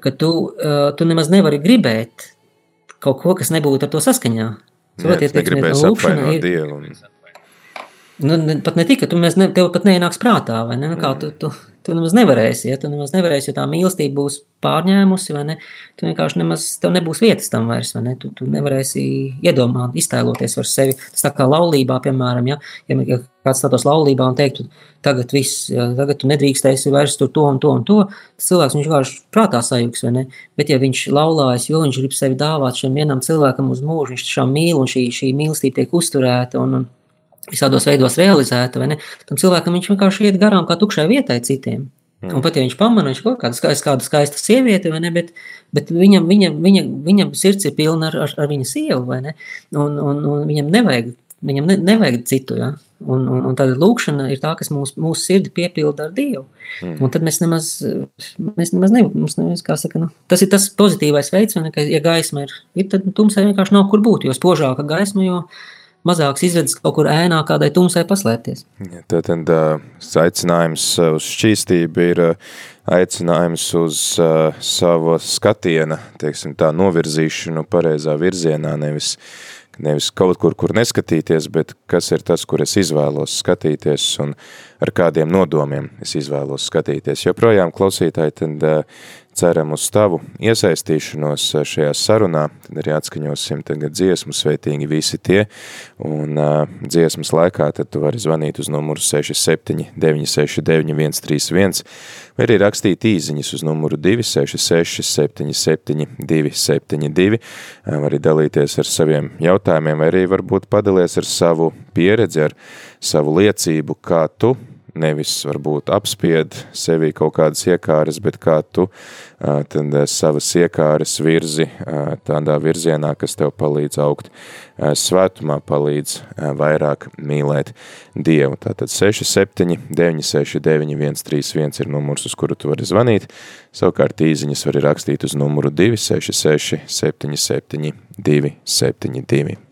ka tu, uh, tu nemaz nevari gribēt kaut ko, kas nebūtu ar to saskaņā. Saprotiet, negribēs apvainot Dievu. Un... Nu, ne, pat ne tikai, tu mēs ne, tev pat neienāks prātā, vai ne? Nu, kā tu, tu, tu nemaz nevarēsi, ja tu nemaz nevarēsi, jo tā mīlestība būs pārņēmusi, vai ne? Tu vienkārši nemaz, tev nebūs vietas tam vairs, vai ne? Tu, tu nevarēsi iedomāt, iztēloties ar sevi. Tas tā kā laulībā, piemēram, ja, ja kāds stātos laulībā un teiktu, tagad viss, ja, tagad tu nedrīkstēsi vairs tur to un to un to, tas cilvēks viņš vienkārši prātā sajūgs, vai ne? Bet ja viņš laulājas, jo viņš grib sevi dāvāt šim vienam cilvēkam uz mūžu, viņš tiešām mīl un šī, šī mīlestība tiek uzturēta un, un visādos veidos realizēta, vai ne? Tam cilvēkam viņš vienkārši iet garām kā tukšai vietai citiem. Mm. Un pat ja viņš pamana, viņš kaut kāda skaista, kāda skaista sieviete, vai ne, bet, bet viņam, viņam, viņam, viņam sirds ir pilna ar, ar, ar viņa sievu, vai ne, un, un, un viņam nevajag, viņam ne, nevajag citu, ja, un, un, un tāda lūkšana ir tā, kas mūs, mūsu sirdi piepilda ar Dievu, mm. un tad mēs nemaz, mēs nemaz ne, mums nemaz, kā saka, nu, tas ir tas pozitīvais veids, vai ne, ka, ja gaisma ir, ir tad tumsai vienkārši nav kur būt, jo spožāka gaisma, jo, mazāks izredzes kaut kur ēnā kādai tumsai paslēpties. Ja, Tātad aicinājums uz šķīstību ir aicinājums uz uh, savu skatiena, teiksim tā, novirzīšanu pareizā virzienā, nevis, nevis kaut kur, kur neskatīties, bet kas ir tas, kur es izvēlos skatīties un ar kādiem nodomiem es izvēlos skatīties. Jo projām klausītāji tad uh, ceram uz tavu iesaistīšanos šajā sarunā, tad arī atskaņosim tagad dziesmu sveitīgi visi tie, un uh, dziesmas laikā tad tu vari zvanīt uz numuru 67 969 131, vai arī rakstīt īziņas uz numuru 266 77 272, var arī dalīties ar saviem jautājumiem, vai arī varbūt padalies ar savu pieredzi, ar savu liecību, kā tu nevis varbūt apspied sevī kaut kādas iekāres, bet kā tu tad savas iekāres virzi tādā virzienā, kas tev palīdz augt svētumā, palīdz vairāk mīlēt Dievu. Tātad 67 969 131 ir numurs, uz kuru tu vari zvanīt, savukārt īziņas vari rakstīt uz numuru 266 77 272.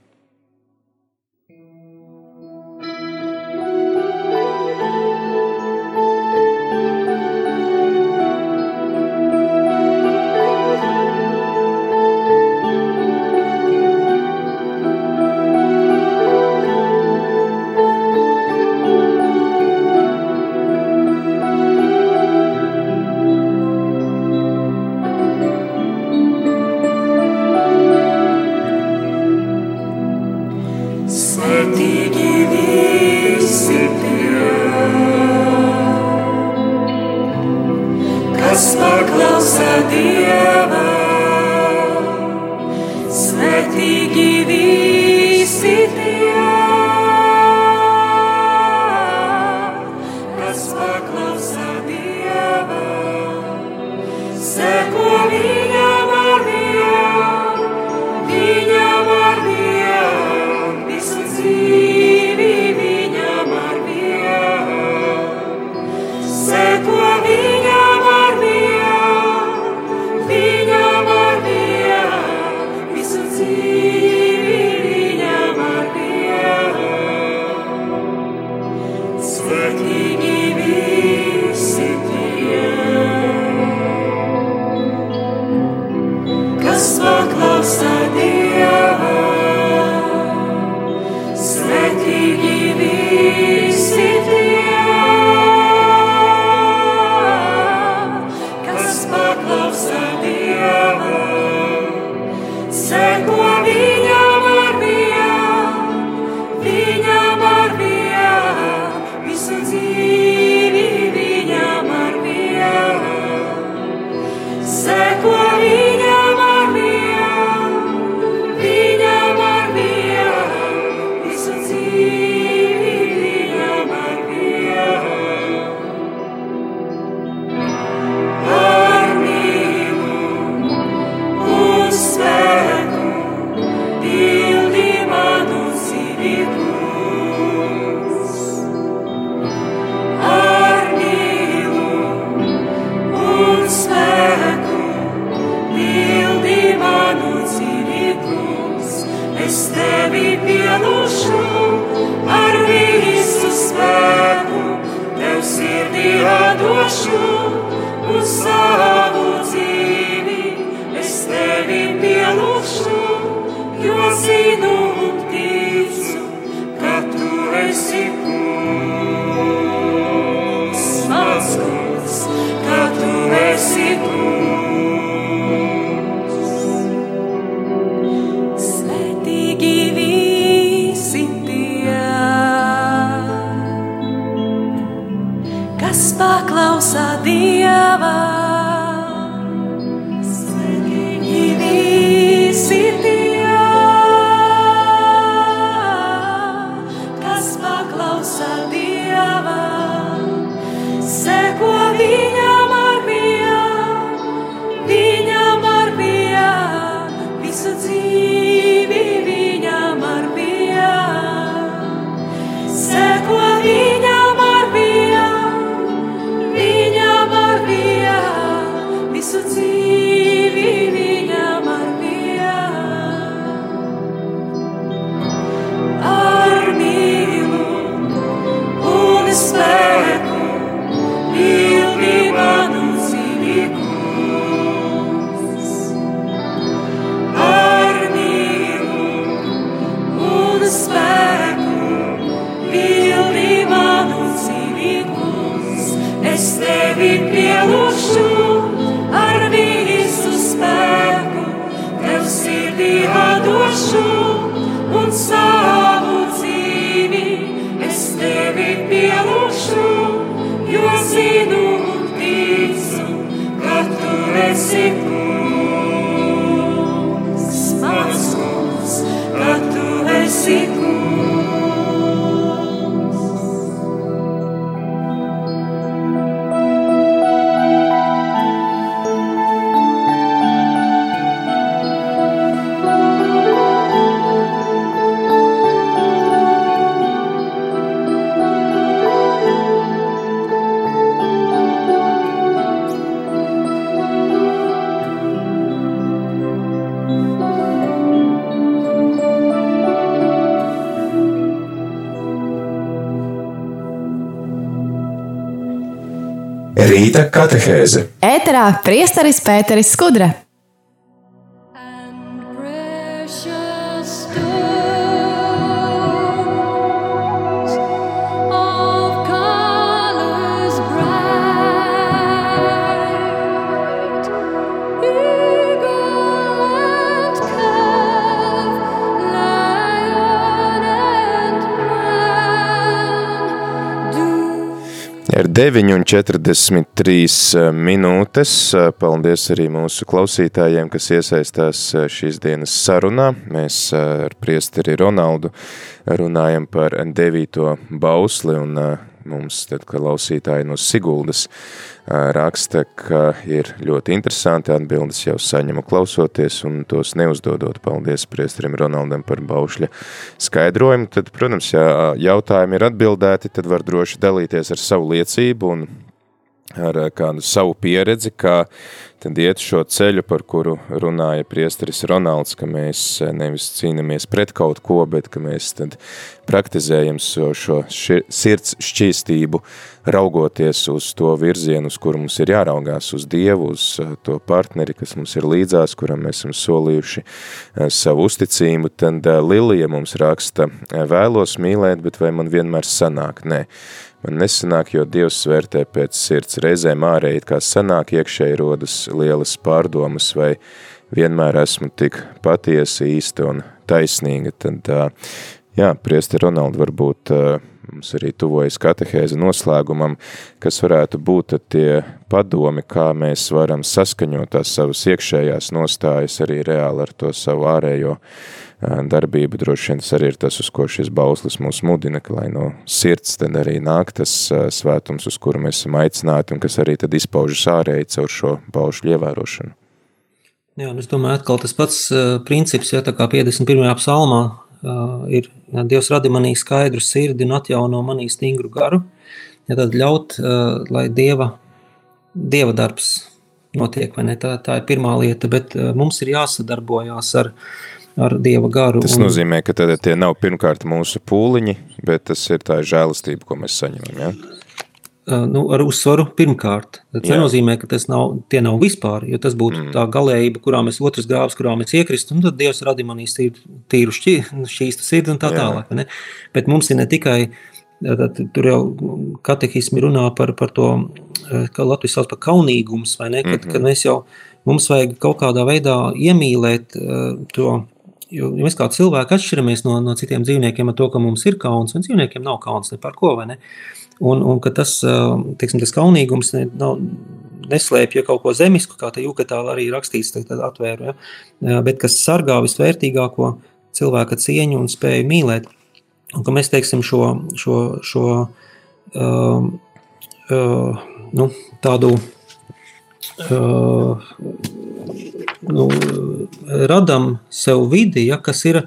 paklausā Dievā. Rīta katehēze. Ēterā priesteris Pēteris Skudra. Ir 9,43 minūtes. Paldies arī mūsu klausītājiem, kas iesaistās šīs dienas sarunā. Mēs ar priesteri Ronaldu runājam par devīto bausli un mums, tad, ka klausītāji no Siguldas raksta, ka ir ļoti interesanti atbildes jau saņemu klausoties un tos neuzdodot. Paldies priesterim Ronaldam par baušļa skaidrojumu. Tad, protams, ja jautājumi ir atbildēti, tad var droši dalīties ar savu liecību un ar kādu savu pieredzi, kā tad iet šo ceļu, par kuru runāja priesteris Ronalds, ka mēs nevis cīnamies pret kaut ko, bet ka mēs tad praktizējam šo, šo ši, sirds šķīstību, raugoties uz to virzienu, uz kuru mums ir jāraugās, uz Dievu, uz to partneri, kas mums ir līdzās, kuram mēs esam solījuši savu uzticību, tad Lilija mums raksta, vēlos mīlēt, bet vai man vienmēr sanāk? Nē, Man nesanāk, jo Dievs vērtē pēc sirds. Reizēm ārēji, kā sanāk iekšēji rodas lielas pārdomas, vai vienmēr esmu tik patiesa, īsta un taisnīga. Tad, jā, priesti Ronaldi, varbūt mums arī tuvojas katehēze noslēgumam, kas varētu būt tie padomi, kā mēs varam saskaņot tās savas iekšējās nostājas arī reāli ar to savu ārējo darbību. Droši vien tas arī ir tas, uz ko šis bauslis mūs mudina, ka lai no sirds tad arī nāk tas svētums, uz kuru mēs esam aicināti un kas arī tad izpaužas ārēji caur šo baušļu ievērošanu. Jā, es domāju, atkal tas pats princips, ja tā kā 51. psalmā ir, ja Dievs radi manī skaidru sirdi un atjauno manī stingru garu, ja tad ļaut, uh, lai Dieva, Dieva darbs notiek, vai ne, tā, tā ir pirmā lieta, bet uh, mums ir jāsadarbojās ar, ar Dieva garu. Tas un... nozīmē, ka tad tie nav pirmkārt mūsu pūliņi, bet tas ir tā žēlastība, ko mēs saņemam, ja? Uh, nu, ar uzsvaru pirmkārt. Tas Jā. nenozīmē, ka tas nav, tie nav vispār, jo tas būtu mm. tā galējība, kurā mēs otrs grāvs, kurā mēs iekristam, tad Dievs radīja manī tīru šķī, šķīstu sirdi un tā Jā. tālāk. Ne? Bet mums ir ne tikai, tad, tur jau katehismi runā par, par to, ka Latvijas sauc par kaunīgums, vai ne? Kad, mm -hmm. kad mēs jau, mums vajag kaut kādā veidā iemīlēt uh, to, Jo mēs kā cilvēki atšķiramies no, no citiem dzīvniekiem ar to, ka mums ir kauns, un dzīvniekiem nav kauns ne par ko. Ne? Un, un ka tas, teiksim, tas kaunīgums ne, nav, neslēpj kaut ko zemisku, kā te jūkatā arī rakstīts, tad atvēru, ja? bet kas sargā visvērtīgāko cilvēka cieņu un spēju mīlēt. Un ka mēs teiksim šo, šo, šo uh, uh, nu, tādu uh, nu, radam sev vidi, ja, kas ir,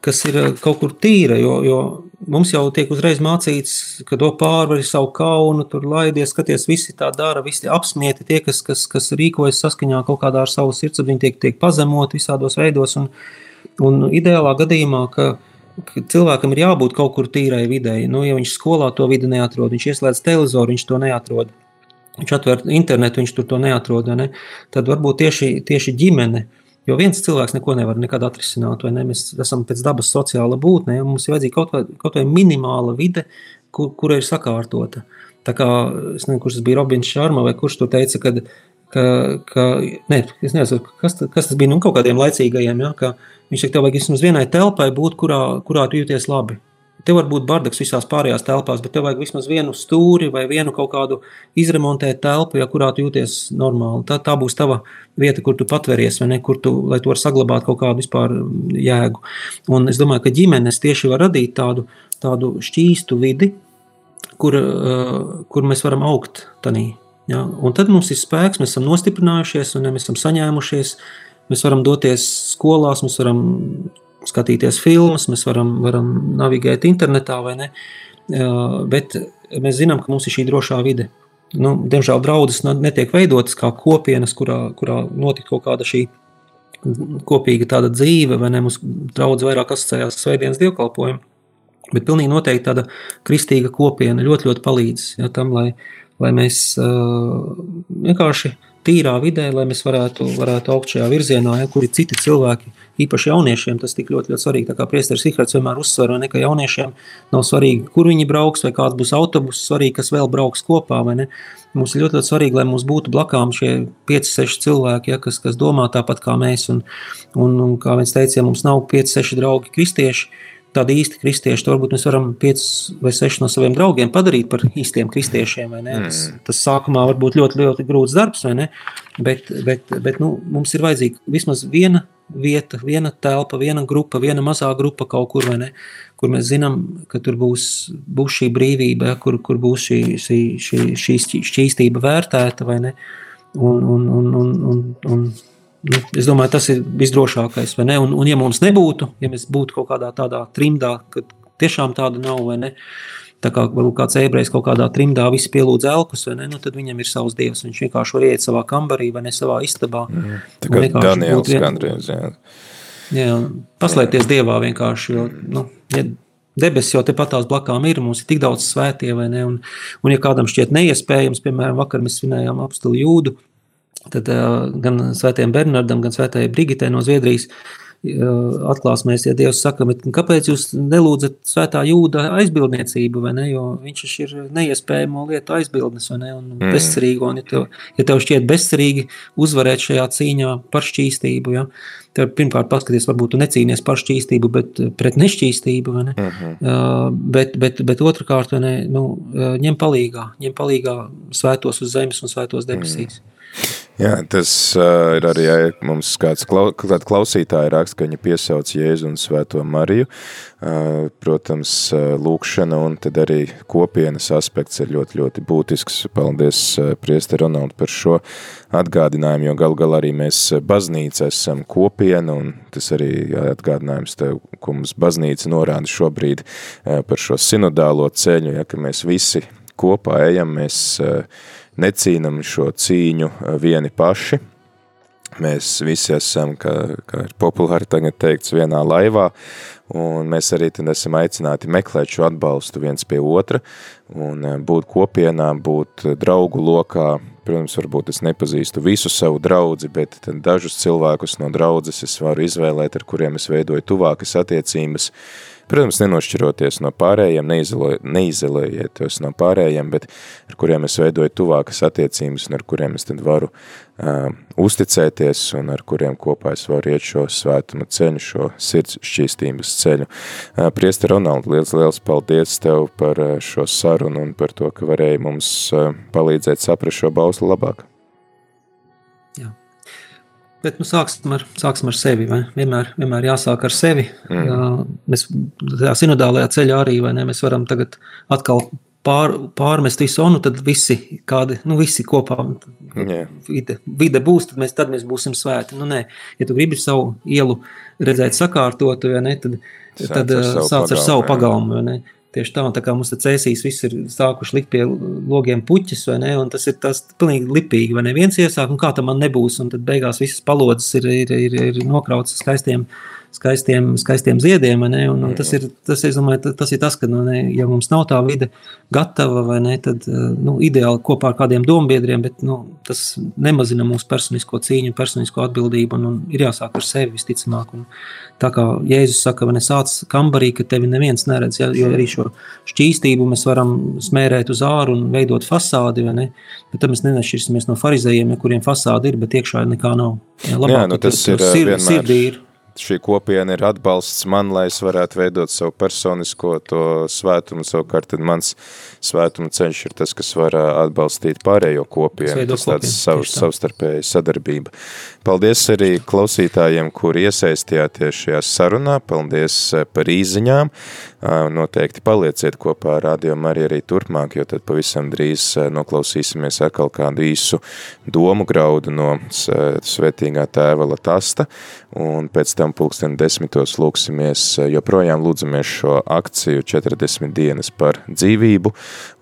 kas ir kaut kur tīra, jo, jo mums jau tiek uzreiz mācīts, ka to pārvari savu kaunu, tur laidies, skaties, visi tā dara, visi apsmieti, tie, kas, kas, kas rīkojas saskaņā kaut kādā ar savu sirdsapziņu, tiek, tiek pazemot visādos veidos, un, un ideālā gadījumā, ka, ka cilvēkam ir jābūt kaut kur tīrai videi, nu, ja viņš skolā to vidi neatrod, viņš ieslēdz televizoru, viņš to neatrod, viņš atver internetu, viņš tur to neatrod, ne? tad varbūt tieši, tieši ģimene, Jo viens cilvēks neko nevar nekad atrisināt, vai ne? Mēs esam pēc dabas sociāla būtne, ja mums ir vajadzīga kaut, vai, kaut vai minimāla vide, kur, kura ir sakārtota. Tā kā, es nezinu, kurš tas bija Robins Šarma, vai kurš to teica, kad, ka, ka ne, es nezinu, kas, kas tas bija, nu, kaut kādiem laicīgajiem, ja, ka viņš saka, tev vajag vismaz vienai telpai būt, kurā, kurā tu jūties labi. Tev var būt bardaks visās pārējās telpās, bet tev vajag vismaz vienu stūri vai vienu kaut kādu izremontēt telpu, ja kurā tu jūties normāli. Tā, tā būs tava vieta, kur tu patveries, vai ne, kur tu, lai tu vari saglabāt kaut kādu vispār jēgu. Un es domāju, ka ģimenes tieši var radīt tādu, tādu šķīstu vidi, kur, uh, kur mēs varam augt tanī. Ja? Un tad mums ir spēks, mēs esam nostiprinājušies, un ja mēs esam saņēmušies. Mēs varam doties skolās, mēs varam skatīties filmas, mēs varam, varam navigēt internetā vai ne. Uh, Bet mēs zinām, ka mums ir šī drošā vide. Nu, diemžēl draudzes netiek veidotas kā kopienas, kurā, kurā notika kaut kāda šī kopīga tāda dzīve, vai ne? Mums draudzes vairāk asociējās svētdienas dievkalpojumu. Bet pilnīgi noteikti tāda kristīga kopiena ļoti, ļoti palīdz ja, tam, lai, lai mēs uh, vienkārši tīrā vidē, lai mēs varētu, varētu augt šajā virzienā, ja, kur ir citi cilvēki, īpaši jauniešiem. Tas tik ļoti, ļoti svarīgi. Tā kā priesteris Rihards vienmēr uzsver, ne, ka jauniešiem nav svarīgi, kur viņi brauks, vai kāds būs autobus, svarīgi, kas vēl brauks kopā. Mums ir ļoti, ļoti svarīgi, lai mums būtu blakām šie 5, 6 cilvēki, ja, kas, kas domā tāpat kā mēs. Un, un, un kā viens teica, ja mums nav 5, 6 draugi kristieši, tādi īsti kristieši, varbūt mēs varam 5 vai 6 no saviem draugiem padarīt par īstiem kristiešiem. vai ne? Tas, tas sākumā var būt ļoti, ļoti grūts darbs? Bet, bet, bet nu, mums ir vajadzīga vismaz viena vieta, viena telpa, viena grupa, viena mazā grupa kaut kur? Kur mēs zinām, ka tur būs, būs šī brīvība, ja? kur, kur būs šī, šī, šī, šī šķī- šķīstība vērtēta, vai ne? Un, un, un, un, un, un, nu, es domāju, tas ir visdrošākais. Un, un, ja mums nebūtu, ja mēs būtu kaut kādā tādā trimdā, kad tiešām tāda nav, vai ne? Tā kā varbūt kāds ebrejs kaut kādā trimdā visi pielūdz elkus, vai ne? Nu, tad viņam ir savs dievs. Viņš vienkārši var iet savā kambarī vai ne savā istabā. Mhm. Tā kā Daniels vien- gandrīz, jā. Jā, paslēpties dievā vienkārši. Jo, nu, ja debesis jau tepat tās blakām ir, mums ir tik daudz svētie, vai ne? Un, un ja kādam šķiet neiespējams, piemēram, vakar mēs svinējām apstuli jūdu, tad gan svētajam Bernardam, gan svētajai Brigitē no Zviedrijas atklāsmēs, ja Dievs saka, kāpēc jūs nelūdzat svētā jūda aizbildniecību, vai ne? Jo viņš ir neiespējamo lietu aizbildnis, vai ne? Un Mm. bezcerīgo, un ja tev, ja tev šķiet bezcerīgi uzvarēt šajā cīņā par šķīstību, ja? Tad pirmkārt paskaties, varbūt tu necīnies par šķīstību, bet pret nešķīstību, vai ne? Mhm. Uh, bet, bet, bet otrkārt, vai ne, nu, ņem palīgā, ņem palīgā svētos uz zemes un svētos debesīs. Jā, tas uh, ir arī, ja mums kāds klau, kāda klausītāja raksta, ka viņa piesauc Jēzu un Svēto Mariju. Uh, protams, uh, lūkšana un tad arī kopienas aspekts ir ļoti, ļoti būtisks. Paldies, uh, priester Ronald, par šo atgādinājumu, jo gal galā arī mēs baznīca esam kopiena un tas arī jā, atgādinājums tev, ko mums baznīca norāda šobrīd uh, par šo sinodālo ceļu, ja, ka mēs visi kopā ejam, mēs uh, necīnam šo cīņu eh, vieni paši. Mēs visi esam, kā, kā ir populāri tagad teikts, vienā laivā, un mēs arī tad esam aicināti meklēt šo atbalstu viens pie otra, un eh, būt kopienā, būt draugu lokā. Protams, varbūt es nepazīstu visu savu draudzi, bet dažus cilvēkus no draudzes es varu izvēlēt, ar kuriem es veidoju tuvākas attiecības. Protams, nenošķiroties no pārējiem, neizolē- neizolējieties no pārējiem, bet ar kuriem es veidoju tuvākas attiecības un ar kuriem es tad varu uh, uzticēties un ar kuriem kopā es varu iet šo svētuma ceļu, šo sirds šķīstības ceļu. Uh, Priester Ronald, liels, liels paldies tev par uh, šo sarunu un par to, ka varēji mums uh, palīdzēt saprast šo bauslu labāk. Bet nu, sāksim, ar, sāksim ar sevi. Vienmēr, vienmēr jāsāk ar sevi. Mm. Mm. Mēs tajā sinodālajā ceļā arī ne, mēs varam tagad atkal pār, pārmest visu, un nu, tad visi, kādi, nu, visi kopā Jā. vide, vide būs, tad mēs, tad mēs būsim svēti. Nu, nē, ja tu gribi savu ielu redzēt sakārtotu, ja ne, tad, Sāc tad ar ā, savu sāc ar pagalmu, savu jā. pagalmu. Tieši tā, tā kā mums te cēsīs viss ir sākuši likt pie logiem puķis, vai ne, un tas ir tas pilnīgi lipīgi, vai ne, viens iesāk, un kā tam man nebūs, un tad beigās visas palodzes ir, ir, ir, ir nokrautas skaistiem skaistiem, skaistiem ziediem. Ne, un, un tas, ir, tas, domāju, tas ir tas, ka nu, ne, ja mums nav tā vide gatava, vai ne, tad nu, ideāli kopā ar kādiem dombiedriem, bet nu, tas nemazina mūsu personisko cīņu, personisko atbildību. Un, un ir jāsāk ar sevi visticamāk. Un, tā kā Jēzus saka, vai ne sāc kambarī, ka tevi neviens neredz, ja, jo arī šo šķīstību mēs varam smērēt uz āru un veidot fasādi, vai ne? Bet tad mēs nešķirsimies no farizējiem, ja, kuriem fasādi ir, bet iekšā nekā nav. Ja, Jā, nu tas ir vienmēr. sirdī ir. Šī kopiena ir atbalsts man, lai es varētu veidot savu personisko to svētumu. Savukārt, tad mans svētuma ceļš ir tas, kas var atbalstīt pārējo kopienu. veido Tas tāds tieši tā. savstarpēja sadarbība. Paldies arī klausītājiem, kuri iesaistījāties šajā sarunā. Paldies ā, par īziņām. Ā, Noteikti palieciet kopā ar rādījumu arī, arī turpmāk, jo tad pavisam drīz ā, noklausīsimies atkal kādu īsu domu graudu no svētīgā tēva Latasta, un pēc tam pulksten desmitos lūksimies, joprojām lūdzamies šo akciju 40 dienas par dzīvību,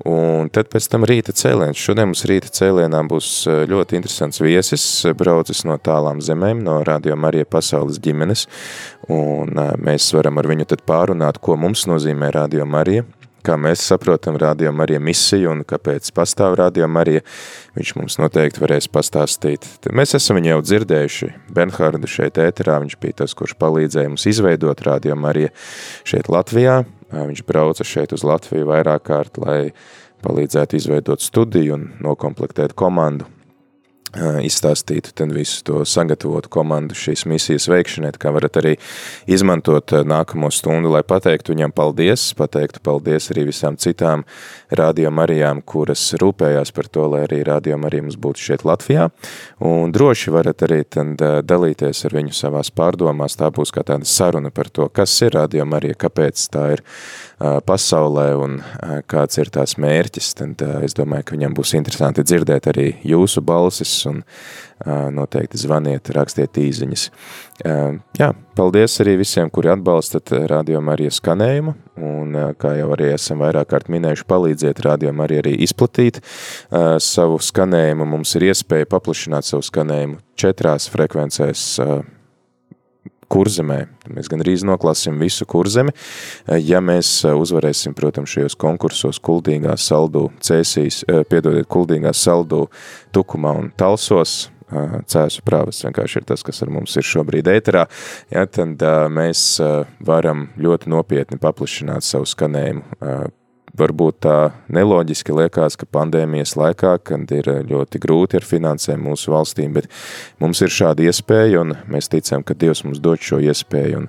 un tad pēc tam rīta cēliens. Šodien mums rīta cēlienā būs eh, ļoti interesants viesis, braucis no tālām zemēm, no Radio Marija pasaules ģimenes, un eh, mēs varam ar viņu tad pārunāt, ko mums nozīmē Radio Marija, kā mēs saprotam Radio Marija misiju un kāpēc pastāv Radio Marija, viņš mums noteikti varēs pastāstīt. Mēs esam viņu jau dzirdējuši, Bernhārdu šeit ēterā, viņš bija tas, kurš palīdzēja mums izveidot Radio Marija šeit Latvijā, viņš brauca šeit uz Latviju vairāk kārt, lai palīdzētu izveidot studiju un nokomplektēt komandu izstāstītu tad visu to sagatavotu komandu šīs misijas veikšanai, kā varat arī izmantot nākamo stundu, lai pateiktu viņam paldies, pateiktu paldies arī visām citām Radio Marijām, kuras rūpējās par to, lai arī Radio Marija mums būtu šeit Latvijā, un droši varat arī tad dalīties ar viņu savās pārdomās, tā būs kā tāda saruna par to, kas ir Radio Marija, kāpēc tā ir pasaulē un kāds ir tās mērķis, tad es domāju, ka viņam būs interesanti dzirdēt arī jūsu balsis un noteikti zvaniet, rakstiet īziņas. Jā, paldies arī visiem, kuri atbalstat Radio Marija skanējumu, un kā jau arī esam vairāk kārt minējuši, palīdziet Radio Marija arī izplatīt savu skanējumu. Mums ir iespēja paplašināt savu skanējumu četrās frekvencēs kurzemē. Mēs gan drīz noklasim visu kurzemi. Ja mēs eh, uzvarēsim, protams, šajos konkursos kuldīgā saldū cēsīs, eh, piedodiet, kuldīgā saldū tukumā un talsos, eh, cēsu prāvas vienkārši ir tas, kas ar mums ir šobrīd ēterā, ja, tad mēs varam ļoti nopietni paplašināt savu skanējumu. Varbūt tā neloģiski liekas, ka pandēmijas laikā, kad ir ļoti grūti ar finansēm mūsu valstīm, bet mums ir šāda iespēja un mēs ticam, ka Dievs mums dod šo iespēju un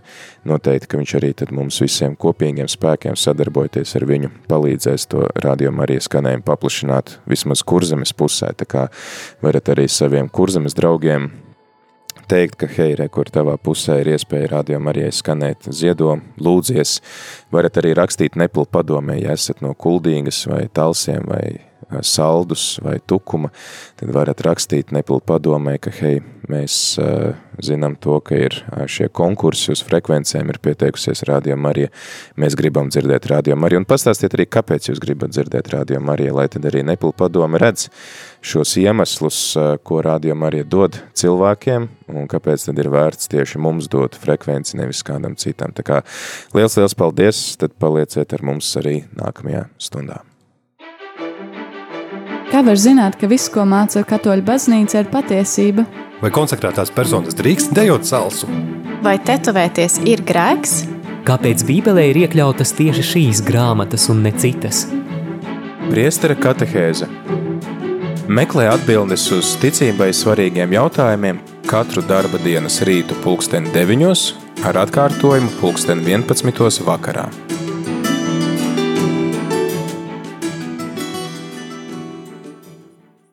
noteikti, ka viņš arī tad mums visiem kopīgiem spēkiem sadarbojoties ar viņu palīdzēs to rādījumu arī skanējumu paplašināt vismaz kurzemes pusē, tā kā varat arī saviem kurzemes draugiem teikt, ka, hei, re, kur tavā pusē ir iespēja rādījumam arī skanēt. Ziedo, lūdzies, varat arī rakstīt neplu padomē, ja esat no kuldīgas vai talsiem vai saldus vai tukuma, tad varat rakstīt neplu padomē, ka, hei, mēs uh, zinām to, ka ir ā, šie konkursi uz frekvencēm, ir pieteikusies rādījumam arī, mēs gribam dzirdēt rādījumam arī, un pastāstiet arī, kāpēc jūs gribat dzirdēt rādījumam arī, lai tad arī neplu padome redz šos iemeslus, ā, ko rādījumam arī dod cilvēkiem, un kāpēc tad ir vērts tieši mums dot frekvenci, nevis kādam citam. Tā kā liels, liels paldies, tad palieciet ar mums arī nākamajā stundā. Kā var zināt, ka viss, ko māca katoļu baznīca, ir patiesība? Vai konsekrētās personas drīkst dejot salsu? Vai tetovēties ir grēks? Kāpēc Bībelē ir iekļautas tieši šīs grāmatas un ne citas? Priestera katehēze Meklē atbildes uz ticībai svarīgiem jautājumiem katru darba dienas rītu pulksteni 9 ar atkārtojumu pulksteni 11 vakarā.